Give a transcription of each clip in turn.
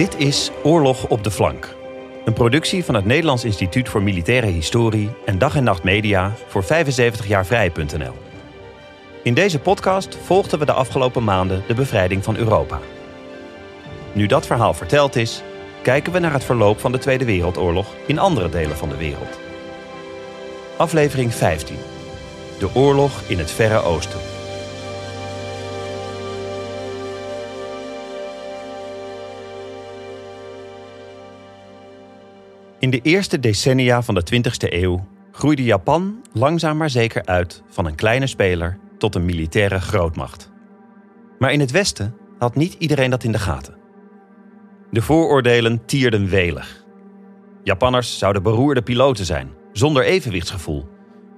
Dit is Oorlog op de Flank. Een productie van het Nederlands Instituut voor Militaire Historie en Dag en Nacht Media voor 75 jaar vrij.nl. In deze podcast volgden we de afgelopen maanden de bevrijding van Europa. Nu dat verhaal verteld is, kijken we naar het verloop van de Tweede Wereldoorlog in andere delen van de wereld. Aflevering 15. De oorlog in het Verre Oosten. In de eerste decennia van de 20e eeuw groeide Japan langzaam maar zeker uit van een kleine speler tot een militaire grootmacht. Maar in het Westen had niet iedereen dat in de gaten. De vooroordelen tierden welig. Japanners zouden beroerde piloten zijn, zonder evenwichtsgevoel,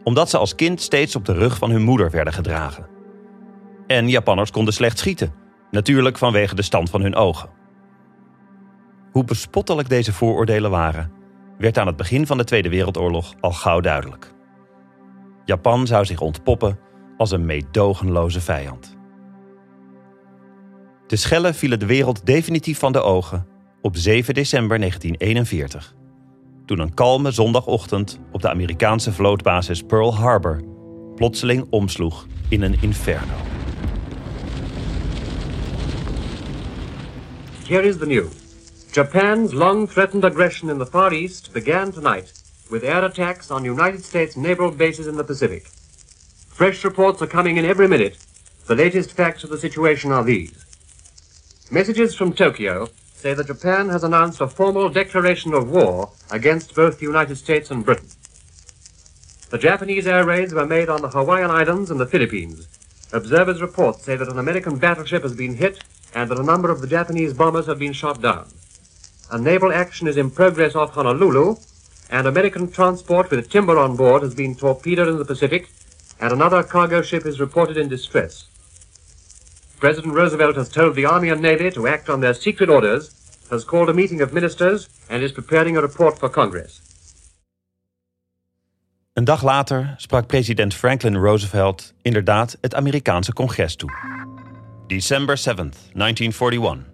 omdat ze als kind steeds op de rug van hun moeder werden gedragen. En Japanners konden slecht schieten, natuurlijk vanwege de stand van hun ogen. Hoe bespottelijk deze vooroordelen waren, werd aan het begin van de Tweede Wereldoorlog al gauw duidelijk. Japan zou zich ontpoppen als een meedogenloze vijand. De schellen vielen de wereld definitief van de ogen op 7 december 1941. Toen een kalme zondagochtend op de Amerikaanse vlootbasis Pearl Harbor plotseling omsloeg in een inferno. Here is the news. Japan's long threatened aggression in the Far East began tonight with air attacks on United States naval bases in the Pacific. Fresh reports are coming in every minute. The latest facts of the situation are these. Messages from Tokyo say that Japan has announced a formal declaration of war against both the United States and Britain. The Japanese air raids were made on the Hawaiian Islands and the Philippines. Observers' reports say that an American battleship has been hit and that a number of the Japanese bombers have been shot down. A naval action is in progress off Honolulu, and American transport with timber on board has been torpedoed in the Pacific, and another cargo ship is reported in distress. President Roosevelt has told the Army and Navy to act on their secret orders, has called a meeting of ministers, and is preparing a report for Congress. Een dag later sprak president Franklin Roosevelt inderdaad het Amerikaanse congres toe. December 7th, 1941.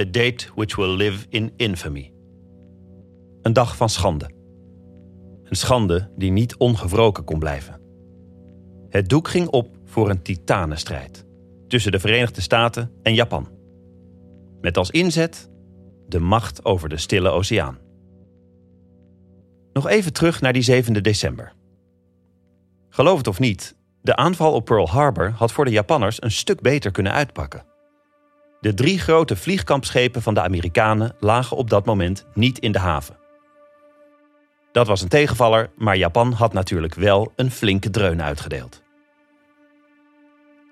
A date which will live in infamy. Een dag van schande. Een schande die niet ongevroken kon blijven. Het doek ging op voor een titanenstrijd tussen de Verenigde Staten en Japan. Met als inzet de macht over de Stille Oceaan. Nog even terug naar die 7 december. Geloof het of niet, de aanval op Pearl Harbor had voor de Japanners een stuk beter kunnen uitpakken. De drie grote vliegkampschepen van de Amerikanen lagen op dat moment niet in de haven. Dat was een tegenvaller, maar Japan had natuurlijk wel een flinke dreun uitgedeeld.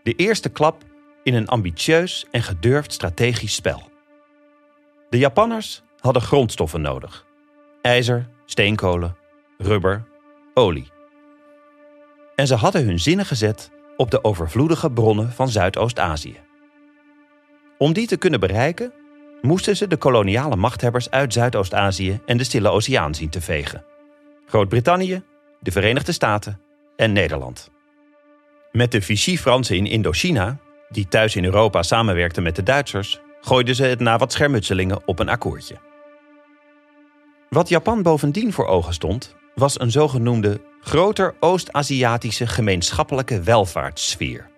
De eerste klap in een ambitieus en gedurfd strategisch spel. De Japanners hadden grondstoffen nodig: ijzer, steenkolen, rubber, olie. En ze hadden hun zinnen gezet op de overvloedige bronnen van Zuidoost-Azië. Om die te kunnen bereiken, moesten ze de koloniale machthebbers uit Zuidoost-Azië en de Stille Oceaan zien te vegen: Groot-Brittannië, de Verenigde Staten en Nederland. Met de Vichy-Fransen in Indochina, die thuis in Europa samenwerkten met de Duitsers, gooiden ze het na wat schermutselingen op een akkoordje. Wat Japan bovendien voor ogen stond, was een zogenoemde groter Oost-Aziatische gemeenschappelijke welvaartssfeer.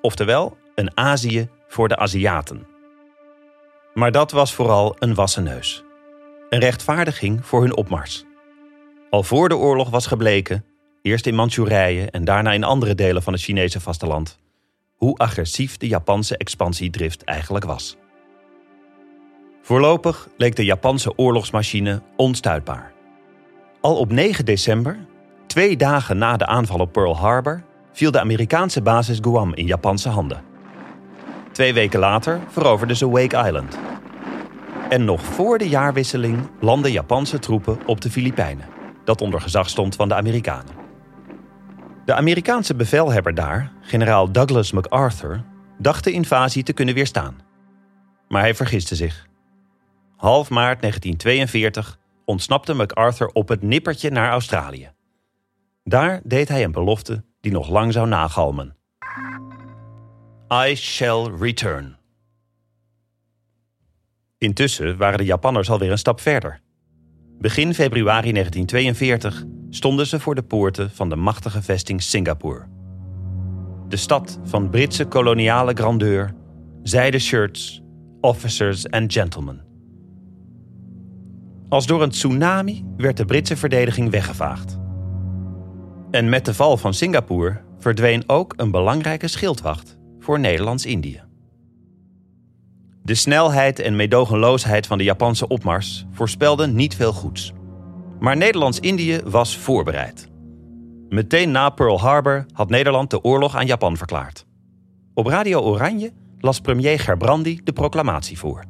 Oftewel, een Azië voor de Aziaten. Maar dat was vooral een wassen neus. Een rechtvaardiging voor hun opmars. Al voor de oorlog was gebleken, eerst in Manchurije en daarna in andere delen van het Chinese vasteland, hoe agressief de Japanse expansiedrift eigenlijk was. Voorlopig leek de Japanse oorlogsmachine onstuitbaar. Al op 9 december, twee dagen na de aanval op Pearl Harbor, viel de Amerikaanse basis Guam in Japanse handen. Twee weken later veroverden ze Wake Island. En nog voor de jaarwisseling landden Japanse troepen op de Filipijnen, dat onder gezag stond van de Amerikanen. De Amerikaanse bevelhebber daar, generaal Douglas MacArthur, dacht de invasie te kunnen weerstaan. Maar hij vergiste zich. Half maart 1942 ontsnapte MacArthur op het nippertje naar Australië. Daar deed hij een belofte die nog lang zou nagalmen. I shall return. Intussen waren de Japanners alweer een stap verder. Begin februari 1942 stonden ze voor de poorten van de machtige vesting Singapore. De stad van Britse koloniale grandeur, zijde shirts, officers en gentlemen. Als door een tsunami werd de Britse verdediging weggevaagd. En met de val van Singapore verdween ook een belangrijke schildwacht voor Nederlands-Indië. De snelheid en meedogenloosheid van de Japanse opmars voorspelden niet veel goeds. Maar Nederlands-Indië was voorbereid. Meteen na Pearl Harbor had Nederland de oorlog aan Japan verklaard. Op Radio Oranje las premier Gerbrandi de proclamatie voor.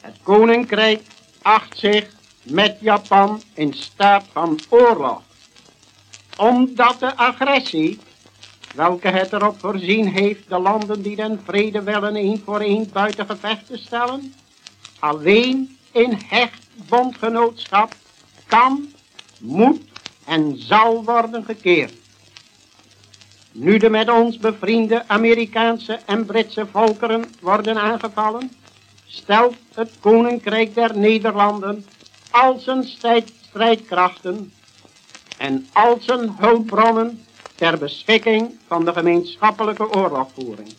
Het koninkrijk acht zich met Japan in staat van oorlog. Omdat de agressie, welke het erop voorzien heeft de landen die den vrede willen één voor één buiten gevecht te stellen, alleen in hecht bondgenootschap kan, moet en zal worden gekeerd. Nu de met ons bevriende Amerikaanse en Britse volkeren worden aangevallen, stelt het Koninkrijk der Nederlanden al zijn strijdkrachten en al zijn hulpbronnen ter beschikking van de gemeenschappelijke oorlogvoering.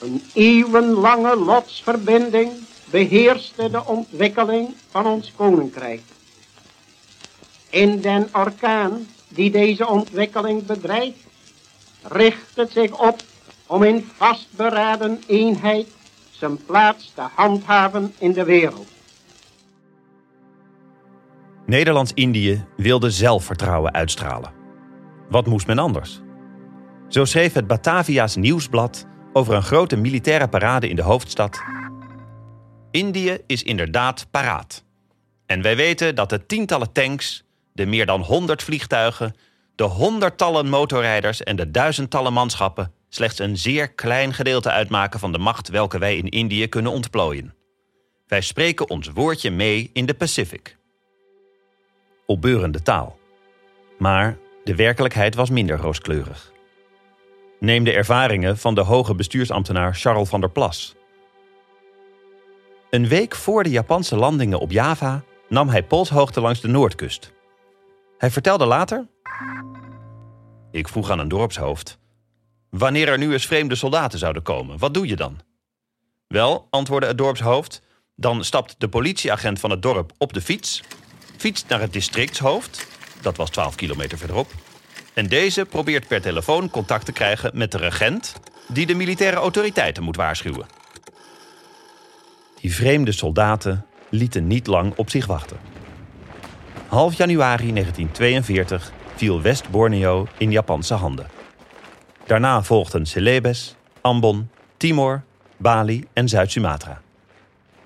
Een eeuwenlange lotsverbinding beheerste de ontwikkeling van ons koninkrijk. In den orkaan die deze ontwikkeling bedreigt, richt het zich op om in vastberaden eenheid zijn plaats te handhaven in de wereld. Nederlands-Indië wilde zelfvertrouwen uitstralen. Wat moest men anders? Zo schreef het Batavia's Nieuwsblad over een grote militaire parade in de hoofdstad. Indië is inderdaad paraat. En wij weten dat de tientallen tanks, de meer dan honderd vliegtuigen, de honderdtallen motorrijders en de duizendtallen manschappen slechts een zeer klein gedeelte uitmaken van de macht welke wij in Indië kunnen ontplooien. Wij spreken ons woordje mee in de Pacific. Opbeurende taal. Maar de werkelijkheid was minder rooskleurig. Neem de ervaringen van de hoge bestuursambtenaar Charles van der Plas. Een week voor de Japanse landingen op Java nam hij polshoogte langs de noordkust. Hij vertelde later. Ik vroeg aan een dorpshoofd. Wanneer er nu eens vreemde soldaten zouden komen, wat doe je dan? Wel, antwoordde het dorpshoofd, dan stapt de politieagent van het dorp op de fiets, fietst naar het districtshoofd, dat was 12 kilometer verderop, en deze probeert per telefoon contact te krijgen met de regent, die de militaire autoriteiten moet waarschuwen. Die vreemde soldaten lieten niet lang op zich wachten. Half januari 1942 viel West-Borneo in Japanse handen. Daarna volgden Celebes, Ambon, Timor, Bali en Zuid-Sumatra.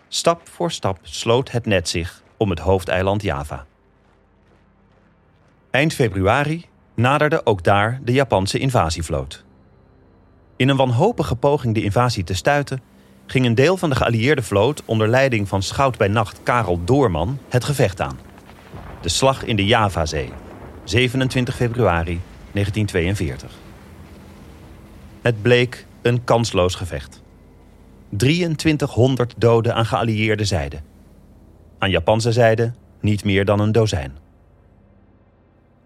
Stap voor stap sloot het net zich om het hoofdeiland Java. Eind februari naderde ook daar de Japanse invasievloot. In een wanhopige poging de invasie te stuiten, ging een deel van de geallieerde vloot onder leiding van schout bij nacht Karel Doorman het gevecht aan. De slag in de Javazee, 27 februari 1942. Het bleek een kansloos gevecht. 2300 doden aan geallieerde zijde. Aan Japanse zijde niet meer dan een dozijn.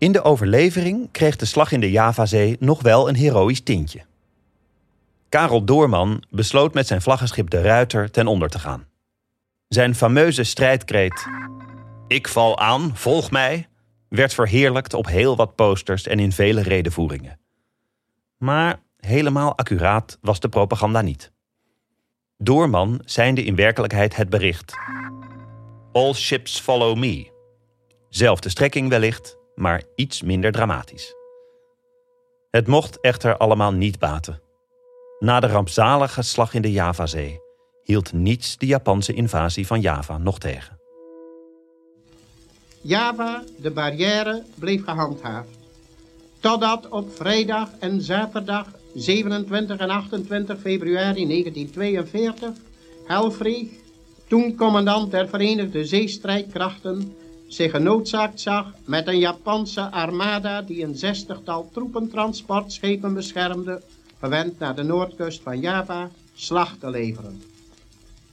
In de overlevering kreeg de slag in de Javazee nog wel een heroïsch tintje. Karel Doorman besloot met zijn vlaggenschip de Ruiter ten onder te gaan. Zijn fameuze strijdkreet Ik val aan, volg mij werd verheerlijkt op heel wat posters en in vele redenvoeringen. Maar helemaal accuraat was de propaganda niet. Doorman seinde in werkelijkheid het bericht. All ships follow me. Zelfde strekking wellicht, maar iets minder dramatisch. Het mocht echter allemaal niet baten. Na de rampzalige slag in de Javazee hield niets de Japanse invasie van Java nog tegen. Java, de barrière, bleef gehandhaafd. Totdat op vrijdag en zaterdag 27 en 28 februari 1942 Helfrich, toen commandant der Verenigde Zeestrijdkrachten, zich genoodzaakt zag met een Japanse armada die een zestigtal troepentransportschepen beschermde, gewend naar de noordkust van Java, slag te leveren.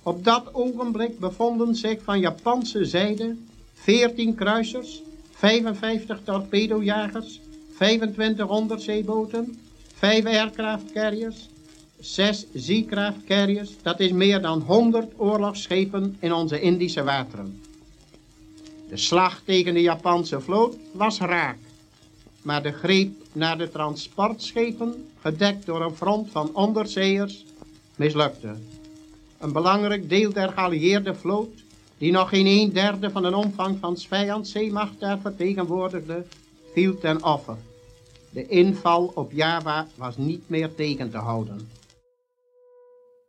Op dat ogenblik bevonden zich van Japanse zijde 14 kruisers, 55 torpedojagers, 25 onderzeeboten, 5 aircraft carriers, 6 Seacraft carriers, dat is meer dan 100 oorlogsschepen in onze Indische wateren. De slag tegen de Japanse vloot was raak, maar de greep naar de transportschepen, gedekt door een front van onderzeeërs, mislukte. Een belangrijk deel der geallieerde vloot, die nog geen een derde van de omvang van vijands zeemacht daar vertegenwoordigde, viel ten offer. De inval op Java was niet meer tegen te houden.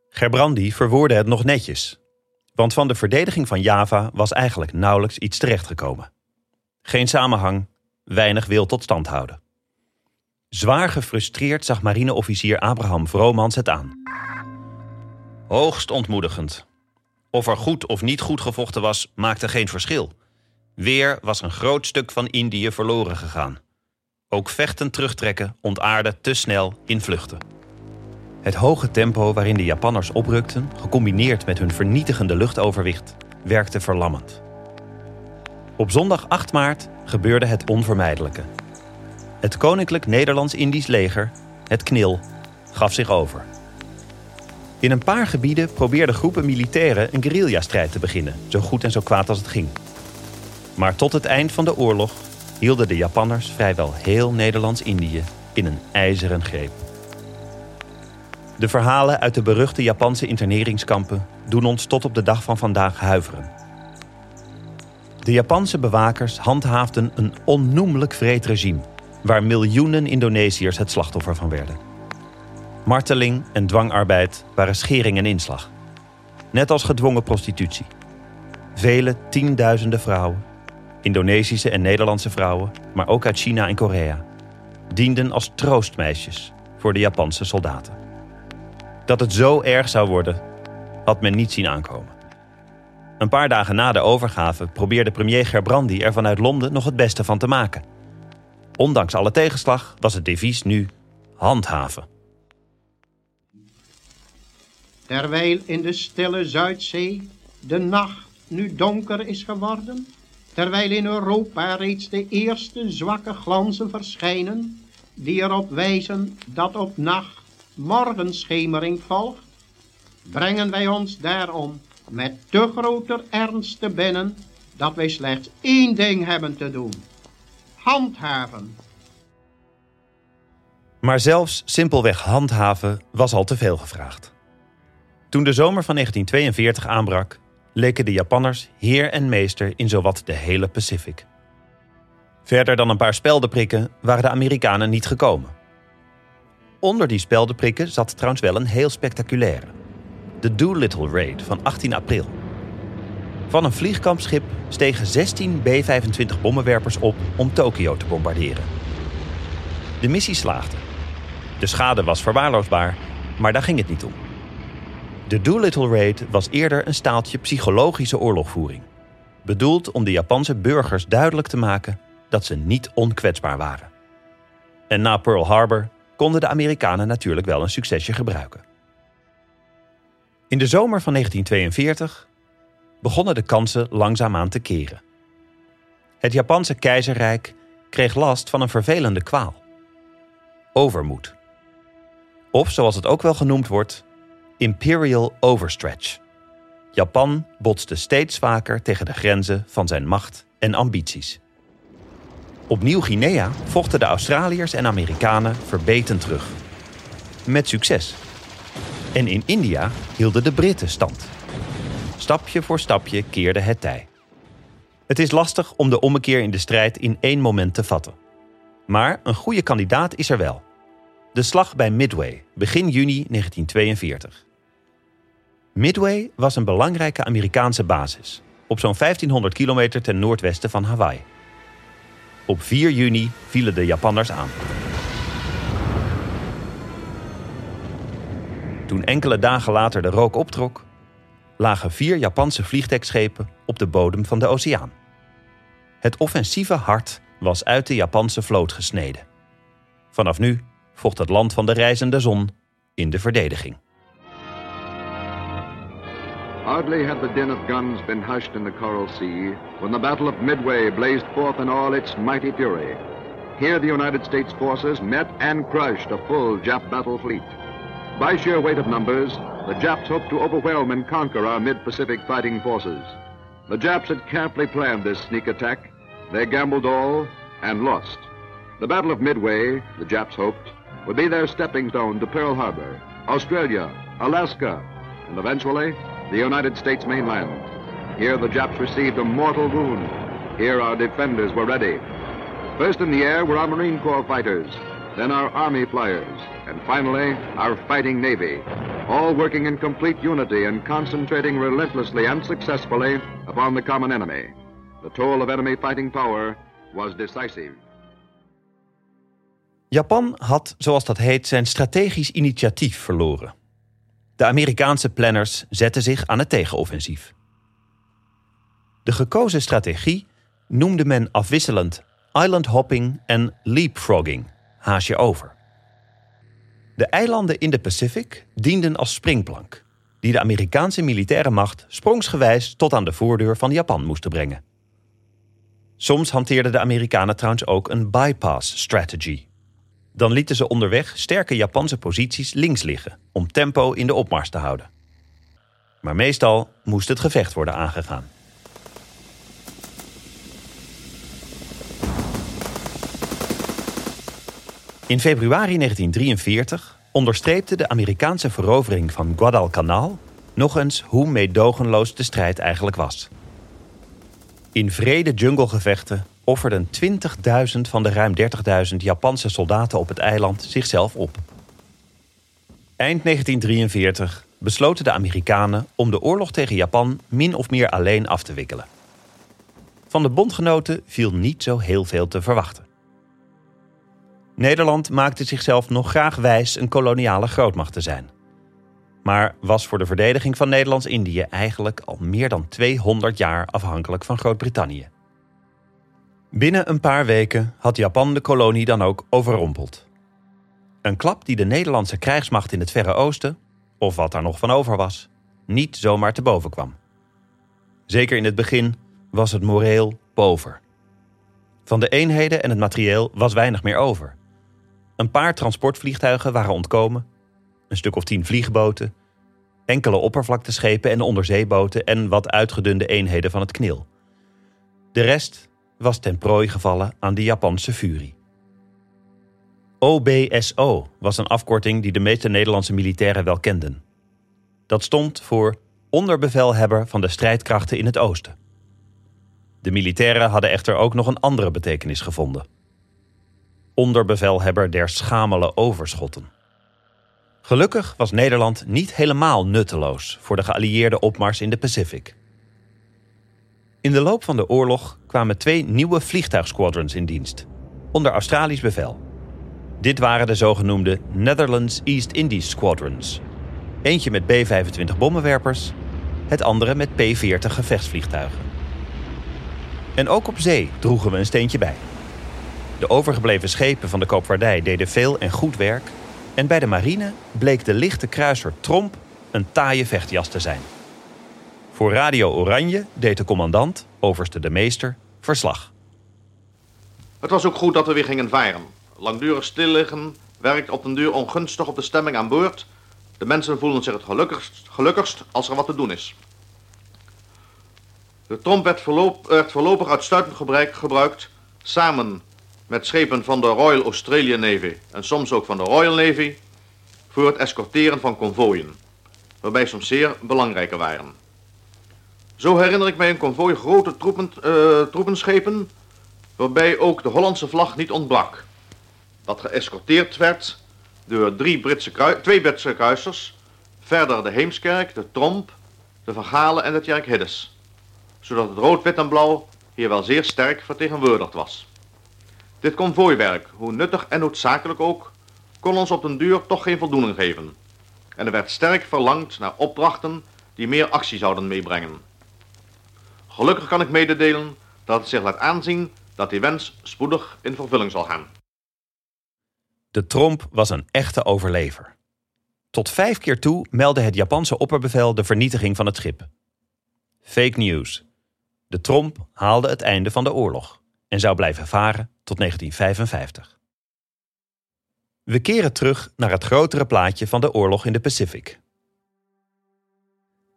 Gerbrandi verwoordde het nog netjes. Want van de verdediging van Java was eigenlijk nauwelijks iets terechtgekomen. Geen samenhang, weinig wil tot stand houden. Zwaar gefrustreerd zag marineofficier Abraham Vromans het aan. Hoogst ontmoedigend. Of er goed of niet goed gevochten was, maakte geen verschil. Weer was een groot stuk van Indië verloren gegaan. Ook vechten terugtrekken ontaarde te snel in vluchten. Het hoge tempo waarin de Japanners oprukten, gecombineerd met hun vernietigende luchtoverwicht, werkte verlammend. Op zondag 8 maart gebeurde het onvermijdelijke. Het Koninklijk Nederlands-Indisch leger, het KNIL, gaf zich over. In een paar gebieden probeerden groepen militairen een guerrillastrijd te beginnen, zo goed en zo kwaad als het ging. Maar tot het eind van de oorlog hielden de Japanners vrijwel heel Nederlands-Indië in een ijzeren greep. De verhalen uit de beruchte Japanse interneringskampen doen ons tot op de dag van vandaag huiveren. De Japanse bewakers handhaafden een onnoemelijk vreed regime, waar miljoenen Indonesiërs het slachtoffer van werden. Marteling en dwangarbeid waren schering en inslag, net als gedwongen prostitutie. Vele tienduizenden vrouwen, Indonesische en Nederlandse vrouwen, maar ook uit China en Korea, dienden als troostmeisjes voor de Japanse soldaten. Dat het zo erg zou worden, had men niet zien aankomen. Een paar dagen na de overgave probeerde premier Gerbrandi er vanuit Londen nog het beste van te maken. Ondanks alle tegenslag was het devies nu handhaven. Terwijl in de stille Zuidzee de nacht nu donker is geworden, terwijl in Europa reeds de eerste zwakke glanzen verschijnen, die erop wijzen dat op nacht morgenschemering volgt, brengen wij ons daarom met te groter ernst te binnen dat wij slechts één ding hebben te doen. Handhaven. Maar zelfs simpelweg handhaven was al te veel gevraagd. Toen de zomer van 1942 aanbrak, leken de Japanners heer en meester in zowat de hele Pacific. Verder dan een paar speldenprikken waren de Amerikanen niet gekomen. Onder die speldenprikken zat trouwens wel een heel spectaculaire. De Doolittle Raid van 18 april. Van een vliegkampschip stegen 16 B-25 bommenwerpers op om Tokio te bombarderen. De missie slaagde. De schade was verwaarloosbaar, maar daar ging het niet om. De Doolittle Raid was eerder een staaltje psychologische oorlogvoering. Bedoeld om de Japanse burgers duidelijk te maken dat ze niet onkwetsbaar waren. En na Pearl Harbor konden de Amerikanen natuurlijk wel een succesje gebruiken. In de zomer van 1942 begonnen de kansen langzaamaan te keren. Het Japanse keizerrijk kreeg last van een vervelende kwaal. Overmoed. Of zoals het ook wel genoemd wordt, imperial overstretch. Japan botste steeds vaker tegen de grenzen van zijn macht en ambities. Op Nieuw-Guinea vochten de Australiërs en Amerikanen verbeten terug. Met succes. En in India hielden de Britten stand. Stapje voor stapje keerde het tij. Het is lastig om de ommekeer in de strijd in één moment te vatten. Maar een goede kandidaat is er wel. De slag bij Midway, begin juni 1942. Midway was een belangrijke Amerikaanse basis, op zo'n 1500 kilometer ten noordwesten van Hawaii. Op 4 juni vielen de Japanners aan. Toen enkele dagen later de rook optrok, lagen vier Japanse vliegdekschepen op de bodem van de oceaan. Het offensieve hart was uit de Japanse vloot gesneden. Vanaf nu vocht het land van de reizende zon in de verdediging. Hardly had the din guns been hushed in the Coral Sea when the Battle of Midway blazed forth in all its mighty fury. Here the United States forces met and crushed a full Jap battle fleet. By sheer weight of numbers, the Japs hoped to overwhelm and conquer our mid-Pacific fighting forces. The Japs had carefully planned this sneak attack. They gambled all and lost. The Battle of Midway, the Japs hoped, would be their stepping stone to Pearl Harbor, Australia, Alaska, and eventually the United States mainland. Here the Japs received a mortal wound. Here our defenders were ready. First in the air were our Marine Corps fighters, then our Army flyers, and finally our fighting Navy, all working in complete unity and concentrating relentlessly and successfully upon the common enemy. The toll of enemy fighting power was decisive. Japan had, zoals dat heet, zijn strategisch initiatief verloren. De Amerikaanse planners zetten zich aan het tegenoffensief. De gekozen strategie noemde men afwisselend island hopping en leapfrogging, haasje over. De eilanden in de Pacific dienden als springplank, die de Amerikaanse militaire macht sprongsgewijs tot aan de voordeur van Japan moesten brengen. Soms hanteerden de Amerikanen trouwens ook een bypass strategy. Dan lieten ze onderweg sterke Japanse posities links liggen om tempo in de opmars te houden. Maar meestal moest het gevecht worden aangegaan. In februari 1943 onderstreepte de Amerikaanse verovering van Guadalcanal nog eens hoe meedogenloos de strijd eigenlijk was. In vrede junglegevechten offerden 20.000 van de ruim 30.000 Japanse soldaten op het eiland zichzelf op. Eind 1943 besloten de Amerikanen om de oorlog tegen Japan min of meer alleen af te wikkelen. Van de bondgenoten viel niet zo heel veel te verwachten. Nederland maakte zichzelf nog graag wijs een koloniale grootmacht te zijn. Maar was voor de verdediging van Nederlands-Indië eigenlijk al meer dan 200 jaar afhankelijk van Groot-Brittannië. Binnen een paar weken had Japan de kolonie dan ook overrompeld. Een klap die de Nederlandse krijgsmacht in het Verre Oosten, of wat daar nog van over was, niet zomaar te boven kwam. Zeker in het begin was het moreel pover. Van de eenheden en het materieel was weinig meer over. Een paar transportvliegtuigen waren ontkomen, een stuk of tien vliegboten, enkele oppervlakteschepen en onderzeeboten en wat uitgedunde eenheden van het knil. De rest was ten prooi gevallen aan de Japanse furie. OBSO was een afkorting die de meeste Nederlandse militairen wel kenden. Dat stond voor onderbevelhebber van de strijdkrachten in het oosten. De militairen hadden echter ook nog een andere betekenis gevonden. Onderbevelhebber der schamele overschotten. Gelukkig was Nederland niet helemaal nutteloos voor de geallieerde opmars in de Pacific. In de loop van de oorlog kwamen twee nieuwe vliegtuigsquadrons in dienst, onder Australisch bevel. Dit waren de zogenoemde Netherlands East Indies Squadrons. Eentje met B-25 bommenwerpers, het andere met P-40 gevechtsvliegtuigen. En ook op zee droegen we een steentje bij. De overgebleven schepen van de koopvaardij deden veel en goed werk. En bij de marine bleek de lichte kruiser Tromp een taaie vechtjas te zijn. Voor Radio Oranje deed de commandant, overste de meester, verslag. Het was ook goed dat we weer gingen varen. Langdurig stilliggen werkt op den duur ongunstig op de stemming aan boord. De mensen voelen zich het gelukkigst, als er wat te doen is. De tromp werd, voorlop, werd voorlopig uitsluitend gebruik, gebruikt samen met schepen van de Royal Australian Navy en soms ook van de Royal Navy voor het escorteren van konvooien, waarbij soms zeer belangrijke waren. Zo herinner ik mij een konvooi grote uh, troepenschepen, waarbij ook de Hollandse vlag niet ontbrak. Dat geëscorteerd werd door drie Britse twee Britse kruisers, verder de Heemskerk, de Tromp, de Vergalen en de Tjerk Hiddes, zodat het rood, wit en blauw hier wel zeer sterk vertegenwoordigd was. Dit konvooiwerk, hoe nuttig en noodzakelijk ook, kon ons op den duur toch geen voldoening geven. En er werd sterk verlangd naar opdrachten die meer actie zouden meebrengen. Gelukkig kan ik mededelen dat het zich laat aanzien dat die wens spoedig in vervulling zal gaan. De Tromp was een echte overlever. Tot vijf keer toe meldde het Japanse opperbevel de vernietiging van het schip. Fake news. De tromp haalde het einde van de oorlog en zou blijven varen tot 1955. We keren terug naar het grotere plaatje van de oorlog in de Pacific.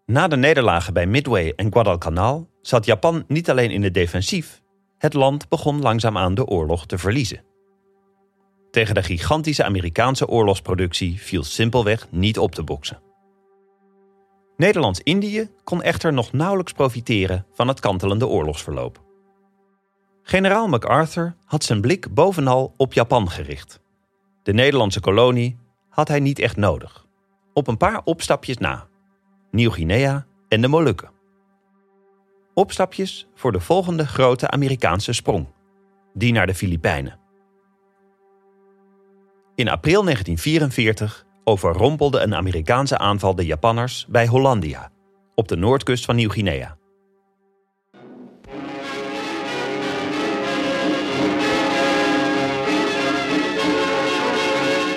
Na de nederlagen bij Midway en Guadalcanal zat Japan niet alleen in het defensief, het land begon langzaamaan de oorlog te verliezen. Tegen de gigantische Amerikaanse oorlogsproductie viel simpelweg niet op te boksen. Nederlands-Indië kon echter nog nauwelijks profiteren van het kantelende oorlogsverloop. Generaal MacArthur had zijn blik bovenal op Japan gericht. De Nederlandse kolonie had hij niet echt nodig. Op een paar opstapjes na. Nieuw-Guinea en de Molukken. Opstapjes voor de volgende grote Amerikaanse sprong, die naar de Filipijnen. In april 1944 overrompelde een Amerikaanse aanval de Japanners bij Hollandia, op de noordkust van Nieuw-Guinea.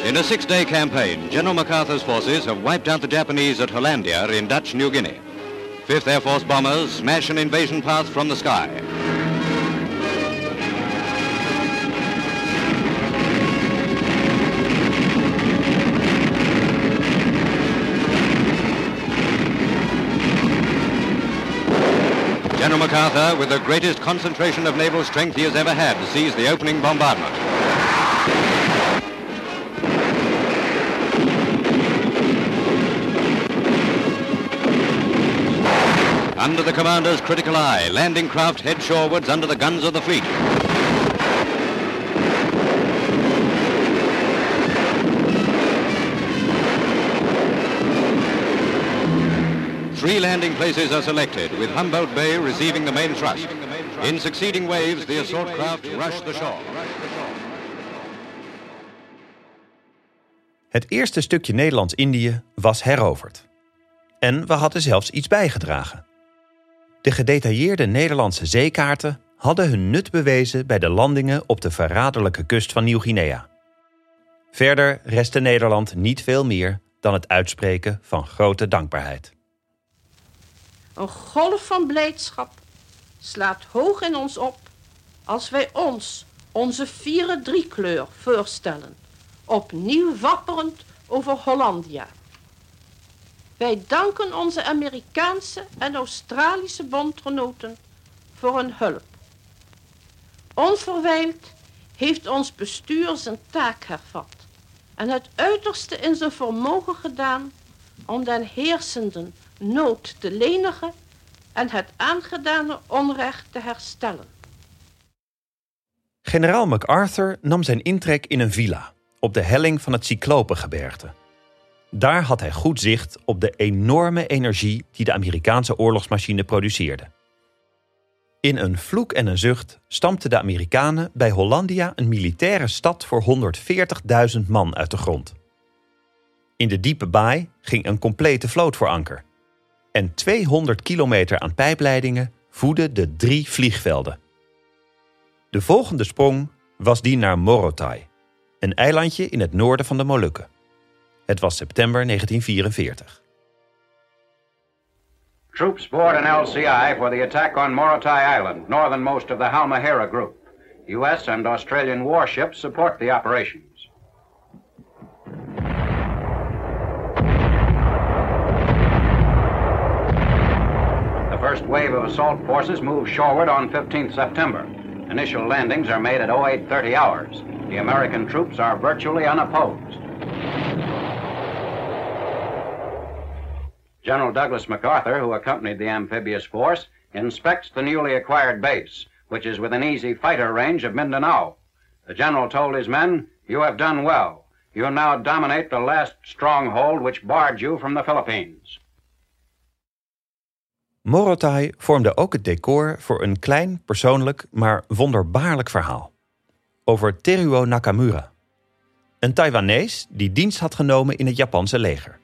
In a six-day campaign, General MacArthur's forces have wiped out the Japanese at Hollandia in Dutch New Guinea. 5th Air Force bombers smash an invasion path from the sky. General MacArthur, with the greatest concentration of naval strength he has ever had, sees the opening bombardment. Under the commander's critical eye, landing craft head shorewards under the guns of the fleet. Three landing places are selected, with Humboldt Bay receiving the main thrust. In succeeding waves, the assault craft rush the shore. Het eerste stukje Nederlands-Indië was heroverd. En we hadden zelfs iets bijgedragen. De gedetailleerde Nederlandse zeekaarten hadden hun nut bewezen bij de landingen op de verraderlijke kust van Nieuw-Guinea. Verder restte Nederland niet veel meer dan het uitspreken van grote dankbaarheid. Een golf van blijdschap slaat hoog in ons op als wij ons, onze vierde driekleur, voorstellen, opnieuw wapperend over Hollandia. Wij danken onze Amerikaanse en Australische bondgenoten voor hun hulp. Onverwijld heeft ons bestuur zijn taak hervat en het uiterste in zijn vermogen gedaan om den heersenden nood te lenigen en het aangedane onrecht te herstellen. Generaal MacArthur nam zijn intrek in een villa op de helling van het Cyclopengebergte. Daar had hij goed zicht op de enorme energie die de Amerikaanse oorlogsmachine produceerde. In een vloek en een zucht stampten de Amerikanen bij Hollandia een militaire stad voor 140.000 man uit de grond. In de diepe baai ging een complete vloot voor anker. En 200 kilometer aan pijpleidingen voeden de drie vliegvelden. De volgende sprong was die naar Morotai, een eilandje in het noorden van de Molukken. Het was september 1944. Troops board an LCI for the attack on Morotai Island, northernmost of the Halmahera Group. U.S. and Australian warships support the operations. The first wave of assault forces moves shoreward on 15th September. Initial landings are made at 0830 hours. The American troops are virtually unopposed. General Douglas MacArthur, who accompanied the amphibious force, inspects the newly acquired base, which is within easy fighter range of Mindanao. The general told his men, You have done well. You now dominate the last stronghold which barred you from the Philippines. Morotai vormde ook het decor voor een klein, persoonlijk, maar wonderbaarlijk verhaal. Over Teruo Nakamura. Een Taiwanees die dienst had genomen in het Japanse leger.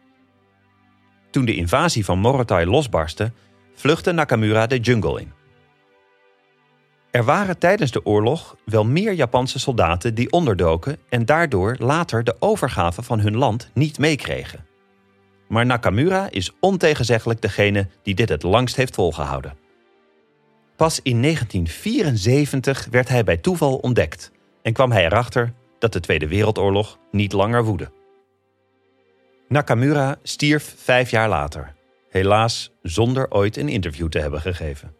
Toen de invasie van Morotai losbarstte, vluchtte Nakamura de jungle in. Er waren tijdens de oorlog wel meer Japanse soldaten die onderdoken en daardoor later de overgave van hun land niet meekregen. Maar Nakamura is ontegenzeggelijk degene die dit het langst heeft volgehouden. Pas in 1974 werd hij bij toeval ontdekt en kwam hij erachter dat de Tweede Wereldoorlog niet langer woedde. Nakamura stierf vijf jaar later, helaas zonder ooit een interview te hebben gegeven.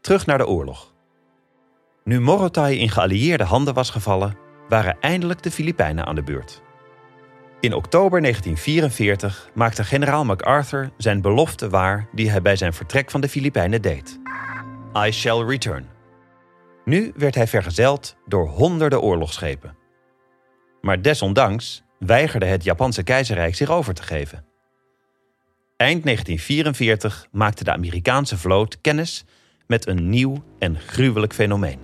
Terug naar de oorlog. Nu Morotai in geallieerde handen was gevallen, waren eindelijk de Filipijnen aan de beurt. In oktober 1944 maakte generaal MacArthur zijn belofte waar die hij bij zijn vertrek van de Filipijnen deed. I shall return. Nu werd hij vergezeld door honderden oorlogsschepen. Maar desondanks weigerde het Japanse keizerrijk zich over te geven. Eind 1944 maakte de Amerikaanse vloot kennis met een nieuw en gruwelijk fenomeen.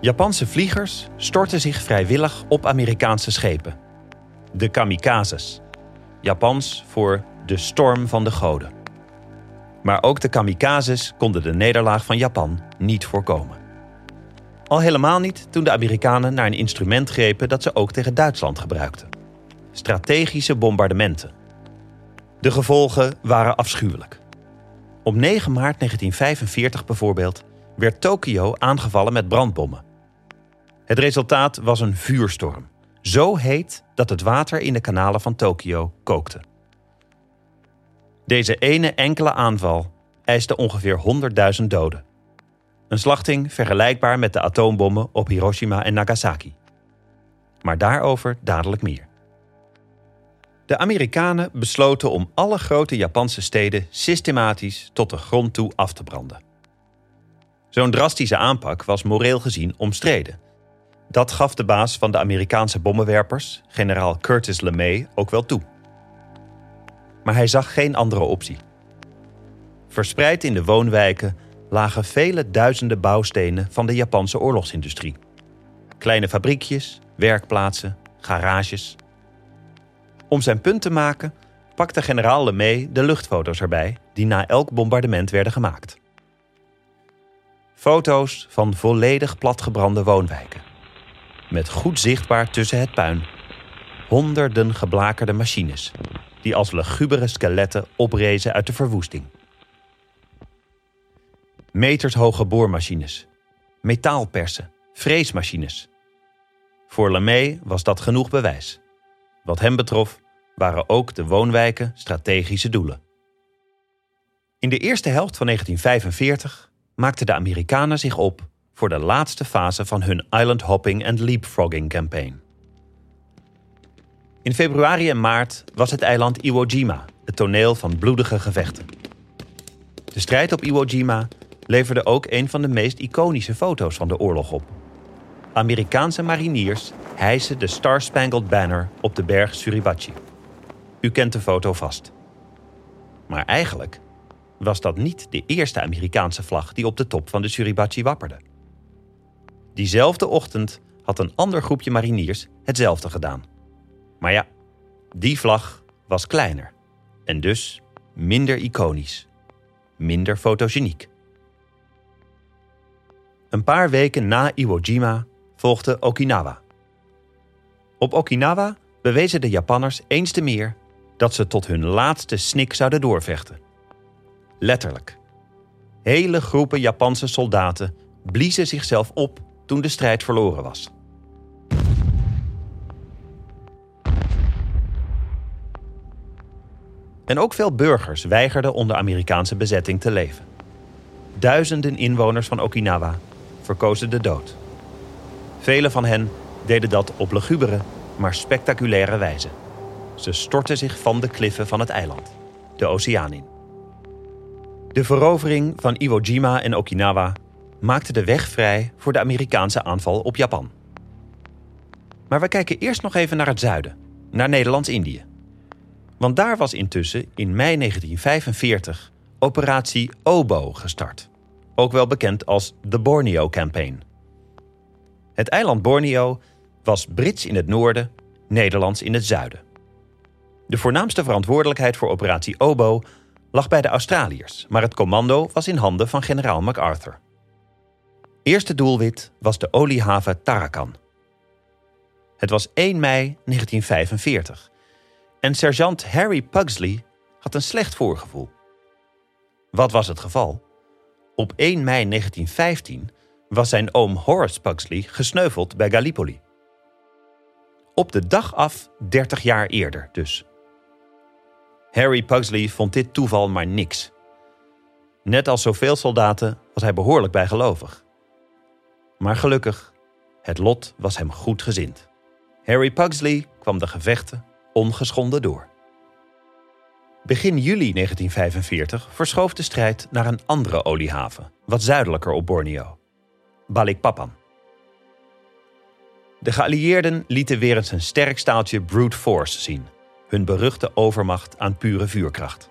Japanse vliegers stortten zich vrijwillig op Amerikaanse schepen. De kamikazes. Japans voor de storm van de goden. Maar ook de kamikazes konden de nederlaag van Japan niet voorkomen. Al helemaal niet toen de Amerikanen naar een instrument grepen dat ze ook tegen Duitsland gebruikten: strategische bombardementen. De gevolgen waren afschuwelijk. Op 9 maart 1945 bijvoorbeeld werd Tokio aangevallen met brandbommen. Het resultaat was een vuurstorm, zo heet dat het water in de kanalen van Tokio kookte. Deze ene enkele aanval eiste ongeveer 100.000 doden. Een slachting vergelijkbaar met de atoombommen op Hiroshima en Nagasaki. Maar daarover dadelijk meer. De Amerikanen besloten om alle grote Japanse steden systematisch tot de grond toe af te branden. Zo'n drastische aanpak was moreel gezien omstreden. Dat gaf de baas van de Amerikaanse bommenwerpers, generaal Curtis LeMay, ook wel toe. Maar hij zag geen andere optie. Verspreid in de woonwijken lagen vele duizenden bouwstenen van de Japanse oorlogsindustrie. Kleine fabriekjes, werkplaatsen, garages. Om zijn punt te maken pakte generaal LeMay de luchtfoto's erbij die na elk bombardement werden gemaakt. Foto's van volledig platgebrande woonwijken. Met goed zichtbaar tussen het puin honderden geblakerde machines die als lugubere skeletten oprezen uit de verwoesting metershoge boormachines, metaalpersen, freesmachines. Voor Lemay was dat genoeg bewijs. Wat hem betrof waren ook de woonwijken strategische doelen. In de eerste helft van 1945 maakten de Amerikanen zich op voor de laatste fase van hun island hopping and leapfrogging campaign. In februari en maart was het eiland Iwo Jima het toneel van bloedige gevechten. De strijd op Iwo Jima leverde ook een van de meest iconische foto's van de oorlog op. Amerikaanse mariniers hijsen de Star Spangled Banner op de berg Suribachi. U kent de foto vast. Maar eigenlijk was dat niet de eerste Amerikaanse vlag die op de top van de Suribachi wapperde. Diezelfde ochtend had een ander groepje mariniers hetzelfde gedaan. Maar ja, die vlag was kleiner en dus minder iconisch, minder fotogeniek. Een paar weken na Iwo Jima volgde Okinawa. Op Okinawa bewezen de Japanners eens te meer dat ze tot hun laatste snik zouden doorvechten. Letterlijk. Hele groepen Japanse soldaten bliezen zichzelf op toen de strijd verloren was. En ook veel burgers weigerden onder Amerikaanse bezetting te leven. Duizenden inwoners van Okinawa verkozen de dood. Velen van hen deden dat op lugubere, maar spectaculaire wijze. Ze stortten zich van de kliffen van het eiland, de oceaan in. De verovering van Iwo Jima en Okinawa maakte de weg vrij voor de Amerikaanse aanval op Japan. Maar we kijken eerst nog even naar het zuiden, naar Nederlands-Indië. Want daar was intussen in mei 1945 operatie Obo gestart ook wel bekend als de Borneo Campaign. Het eiland Borneo was Brits in het noorden, Nederlands in het zuiden. De voornaamste verantwoordelijkheid voor operatie Obo lag bij de Australiërs, maar het commando was in handen van generaal MacArthur. Eerste doelwit was de oliehaven Tarakan. Het was 1 mei 1945 En sergeant Harry Pugsley had een slecht voorgevoel. Wat was het geval? Op 1 mei 1915 was zijn oom Horace Pugsley gesneuveld bij Gallipoli. Op de dag af 30 jaar eerder dus. Harry Pugsley vond dit toeval maar niks. Net als zoveel soldaten was hij behoorlijk bijgelovig. Maar gelukkig, het lot was hem goed gezind. Harry Pugsley kwam de gevechten ongeschonden door. Begin juli 1945 verschoof de strijd naar een andere oliehaven, wat zuidelijker op Borneo, Balikpapan. De geallieerden lieten weer eens een sterk staaltje brute force zien, hun beruchte overmacht aan pure vuurkracht.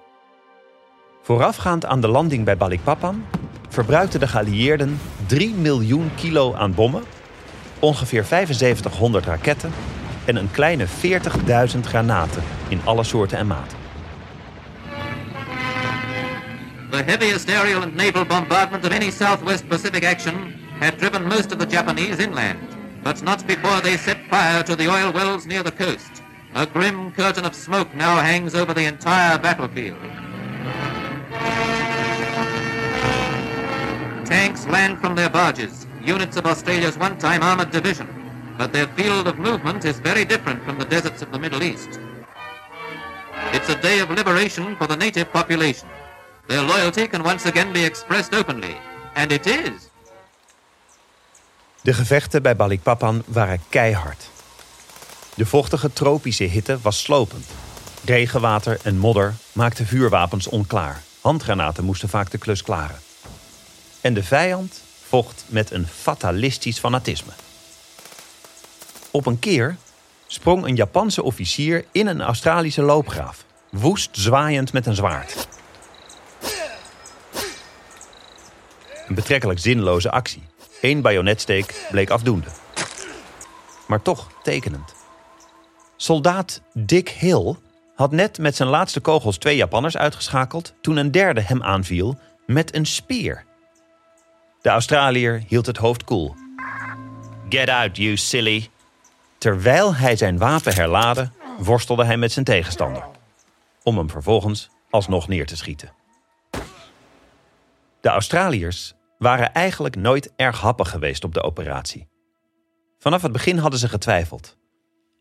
Voorafgaand aan de landing bij Balikpapan verbruikten de geallieerden 3 miljoen kilo aan bommen, ongeveer 7500 raketten en een kleine 40.000 granaten in alle soorten en maten. The heaviest aerial and naval bombardment of any Southwest Pacific action had driven most of the Japanese inland, but not before they set fire to the oil wells near the coast. A grim curtain of smoke now hangs over the entire battlefield. Tanks land from their barges, units of Australia's one-time armored division, but their field of movement is very different from the deserts of the Middle East. It's a day of liberation for the native population. Their loyalty can once again be expressed openly, and it is. De gevechten bij Balikpapan waren keihard. De vochtige tropische hitte was slopend. Regenwater en modder maakten vuurwapens onklaar. Handgranaten moesten vaak de klus klaren. En de vijand vocht met een fatalistisch fanatisme. Op een keer sprong een Japanse officier in een Australische loopgraaf, woest zwaaiend met een zwaard. Een betrekkelijk zinloze actie. Eén bajonetsteek bleek afdoende. Maar toch tekenend. Soldaat Dick Hill had net met zijn laatste kogels twee Japanners uitgeschakeld toen een derde hem aanviel met een speer. De Australiër hield het hoofd koel. Get out, you silly. Terwijl hij zijn wapen herlaadde, worstelde hij met zijn tegenstander. Om hem vervolgens alsnog neer te schieten. De Australiërs waren eigenlijk nooit erg happig geweest op de operatie. Vanaf het begin hadden ze getwijfeld.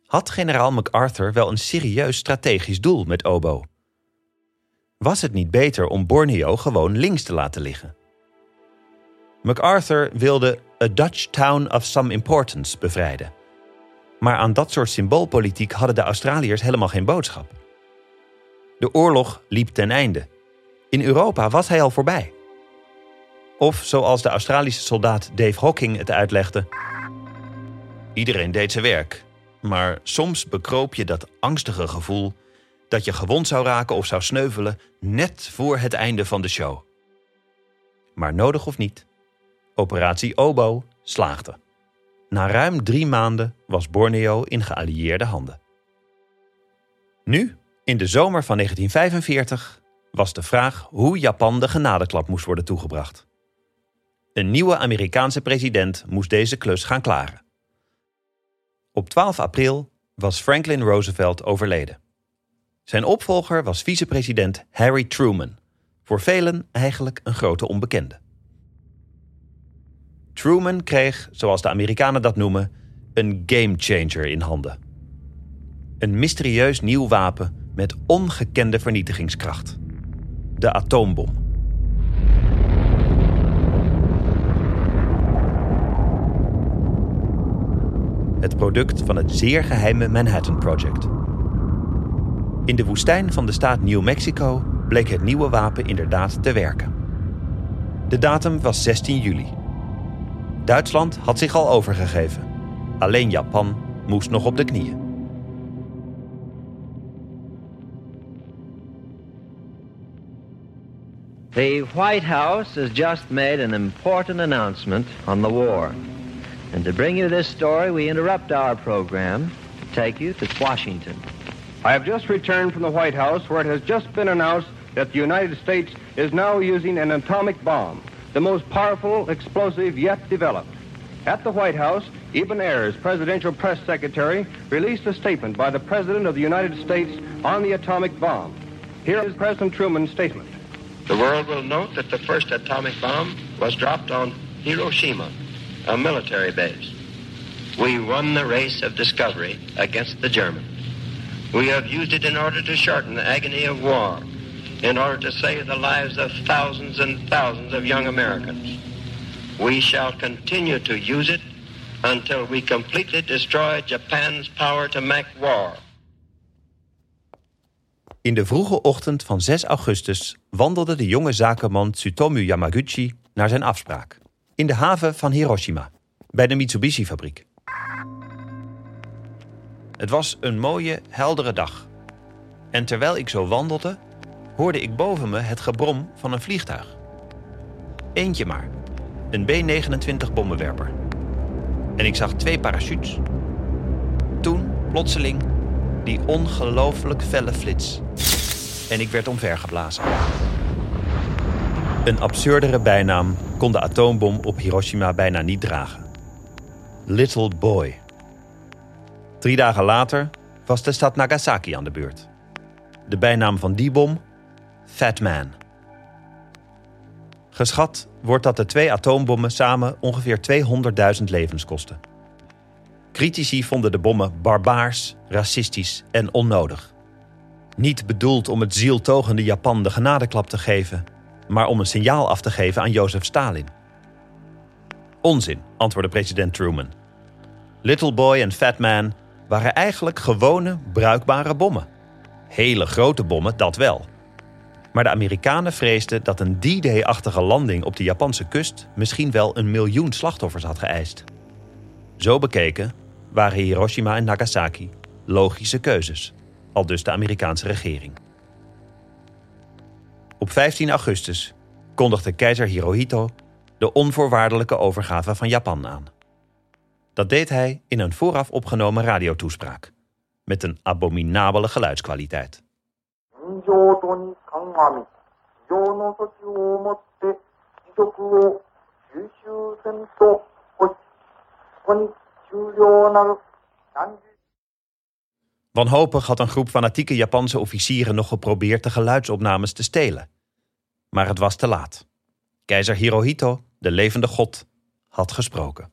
Had generaal MacArthur wel een serieus strategisch doel met Obo? Was het niet beter om Borneo gewoon links te laten liggen? MacArthur wilde a Dutch town of some importance bevrijden. Maar aan dat soort symboolpolitiek hadden de Australiërs helemaal geen boodschap. De oorlog liep ten einde. In Europa was hij al voorbij. Of zoals de Australische soldaat Dave Hawking het uitlegde: Iedereen deed zijn werk, maar soms bekroop je dat angstige gevoel dat je gewond zou raken of zou sneuvelen net voor het einde van de show. Maar nodig of niet, operatie Obo slaagde. Na ruim drie maanden was Borneo in geallieerde handen. Nu, in de zomer van 1945, was de vraag hoe Japan de genadeklap moest worden toegebracht. Een nieuwe Amerikaanse president moest deze klus gaan klaren. Op 12 april was Franklin Roosevelt overleden. Zijn opvolger was vicepresident Harry Truman, voor velen eigenlijk een grote onbekende. Truman kreeg, zoals de Amerikanen dat noemen, een gamechanger in handen. Een mysterieus nieuw wapen met ongekende vernietigingskracht: de atoombom. Het product van het zeer geheime Manhattan Project. In de woestijn van de staat New Mexico bleek het nieuwe wapen inderdaad te werken. De datum was 16 juli. Duitsland had zich al overgegeven. Alleen Japan moest nog op de knieën. The White House has just made an important announcement on the war. And to bring you this story, we interrupt our program to take you to Washington. I have just returned from the White House where it has just been announced that the United States is now using an atomic bomb, the most powerful explosive yet developed. At the White House, Eben Ayers, presidential press secretary, released a statement by the President of the United States on the atomic bomb. Here is President Truman's statement. The world will note that the first atomic bomb was dropped on Hiroshima, a military base. We won the race of discovery against the Germans. We have used it in order to shorten the agony of war, in order to save the lives of thousands and thousands of young Americans. We shall continue to use it until we completely destroy Japan's power to make war. In de vroege ochtend van 6 augustus wandelde de jonge zakenman Tsutomu Yamaguchi naar zijn afspraak. In de haven van Hiroshima, bij de Mitsubishi-fabriek. Het was een mooie, heldere dag. En terwijl ik zo wandelde, hoorde ik boven me het gebrom van een vliegtuig. Eentje maar, een B-29 bommenwerper. En ik zag twee parachutes. Toen, plotseling, die ongelooflijk felle flits. En ik werd omvergeblazen. Een absurdere bijnaam kon de atoombom op Hiroshima bijna niet dragen. Little Boy. Drie dagen later was de stad Nagasaki aan de beurt. De bijnaam van die bom? Fat Man. Geschat wordt dat de twee atoombommen samen ongeveer 200.000 levens kosten. Critici vonden de bommen barbaars, racistisch en onnodig. Niet bedoeld om het zieltogende Japan de genadeklap te geven, maar om een signaal af te geven aan Jozef Stalin. Onzin, antwoordde president Truman. Little Boy en Fat Man waren eigenlijk gewone, bruikbare bommen. Hele grote bommen, dat wel. Maar de Amerikanen vreesden dat een D-Day-achtige landing op de Japanse kust misschien wel een miljoen slachtoffers had geëist. Zo bekeken waren Hiroshima en Nagasaki logische keuzes, al dus de Amerikaanse regering. Op 15 augustus kondigde keizer Hirohito de onvoorwaardelijke overgave van Japan aan. Dat deed hij in een vooraf opgenomen radiotoespraak, met een abominabele geluidskwaliteit. Wanhopig had een groep fanatieke Japanse officieren nog geprobeerd de geluidsopnames te stelen. Maar het was te laat. Keizer Hirohito, de levende god, had gesproken.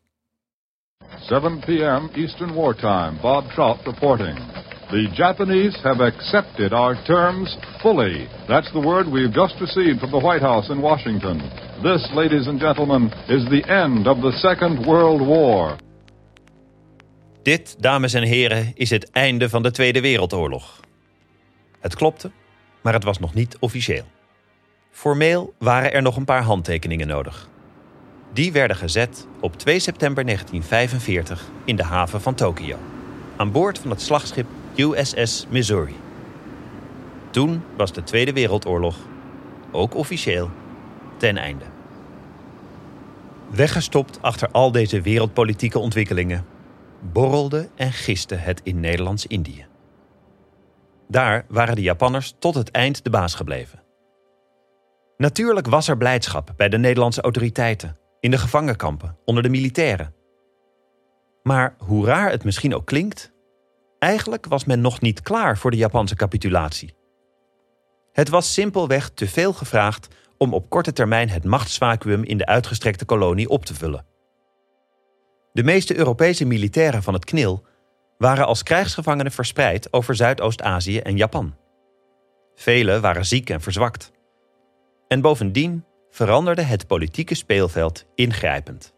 7 p.m. Eastern Wartime. Bob Trout reporting. The Japanese have accepted our terms fully. That's the word we've just received from the White House in Washington. This, ladies and gentlemen, is the end of the Second World War. Dit, dames en heren, is het einde van de Tweede Wereldoorlog. Het klopte, maar het was nog niet officieel. Formeel waren er nog een paar handtekeningen nodig. Die werden gezet op 2 september 1945 in de haven van Tokio, aan boord van het slagschip USS Missouri. Toen was de Tweede Wereldoorlog, ook officieel, ten einde. Weggestopt achter al deze wereldpolitieke ontwikkelingen, borrelde en giste het in Nederlands-Indië. Daar waren de Japanners tot het eind de baas gebleven. Natuurlijk was er blijdschap bij de Nederlandse autoriteiten, in de gevangenkampen, onder de militairen. Maar hoe raar het misschien ook klinkt, eigenlijk was men nog niet klaar voor de Japanse capitulatie. Het was simpelweg te veel gevraagd om op korte termijn het machtsvacuüm in de uitgestrekte kolonie op te vullen. De meeste Europese militairen van het KNIL waren als krijgsgevangenen verspreid over Zuidoost-Azië en Japan. Velen waren ziek en verzwakt. En bovendien veranderde het politieke speelveld ingrijpend.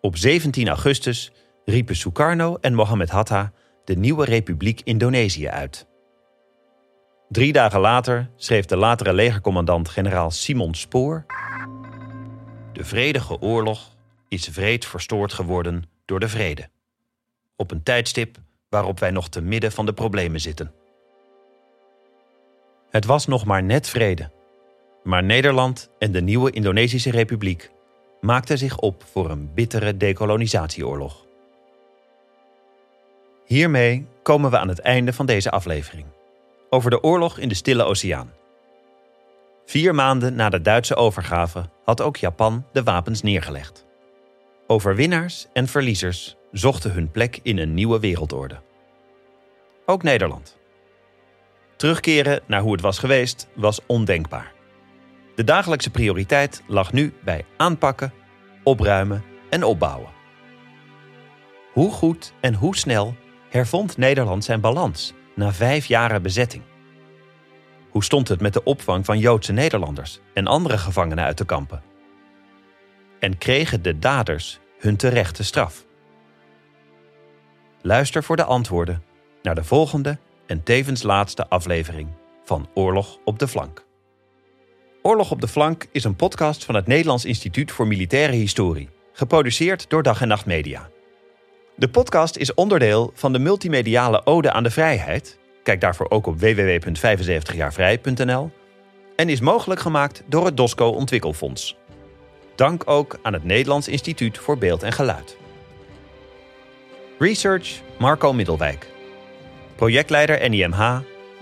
Op 17 augustus riepen Sukarno en Mohammed Hatta de nieuwe Republiek Indonesië uit. Drie dagen later schreef de latere legercommandant generaal Simon Spoor: De vredige oorlog is vreed verstoord geworden door de vrede. Op een tijdstip waarop wij nog te midden van de problemen zitten. Het was nog maar net vrede. Maar Nederland en de nieuwe Indonesische Republiek maakten zich op voor een bittere decolonisatieoorlog. Hiermee komen we aan het einde van deze aflevering. Over de oorlog in de Stille Oceaan. Vier maanden na de Duitse overgave had ook Japan de wapens neergelegd. Overwinnaars en verliezers zochten hun plek in een nieuwe wereldorde. Ook Nederland. Terugkeren naar hoe het was geweest was ondenkbaar. De dagelijkse prioriteit lag nu bij aanpakken, opruimen en opbouwen. Hoe goed en hoe snel hervond Nederland zijn balans na vijf jaren bezetting? Hoe stond het met de opvang van Joodse Nederlanders en andere gevangenen uit de kampen? En kregen de daders hun terechte straf? Luister voor de antwoorden naar de volgende en tevens laatste aflevering van Oorlog op de Flank. Oorlog op de Flank is een podcast van het Nederlands Instituut voor Militaire Historie, geproduceerd door Dag en Nacht Media. De podcast is onderdeel van de multimediale Ode aan de Vrijheid. Kijk daarvoor ook op www.75jaarvrij.nl en is mogelijk gemaakt door het DOSCO Ontwikkelfonds. Dank ook aan het Nederlands Instituut voor Beeld en Geluid. Research Marco Middelwijk. Projectleider NIMH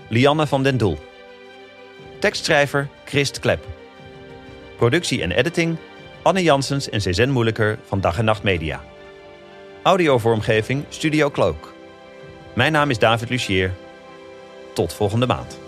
Lianne van den Doel. Tekstschrijver Christ Klep. Productie en editing Anne Janssens en Cezanne Moeilijker van Dag en Nacht Media. Audiovormgeving Studio Cloak. Mijn naam is David Lucier. Tot volgende maand.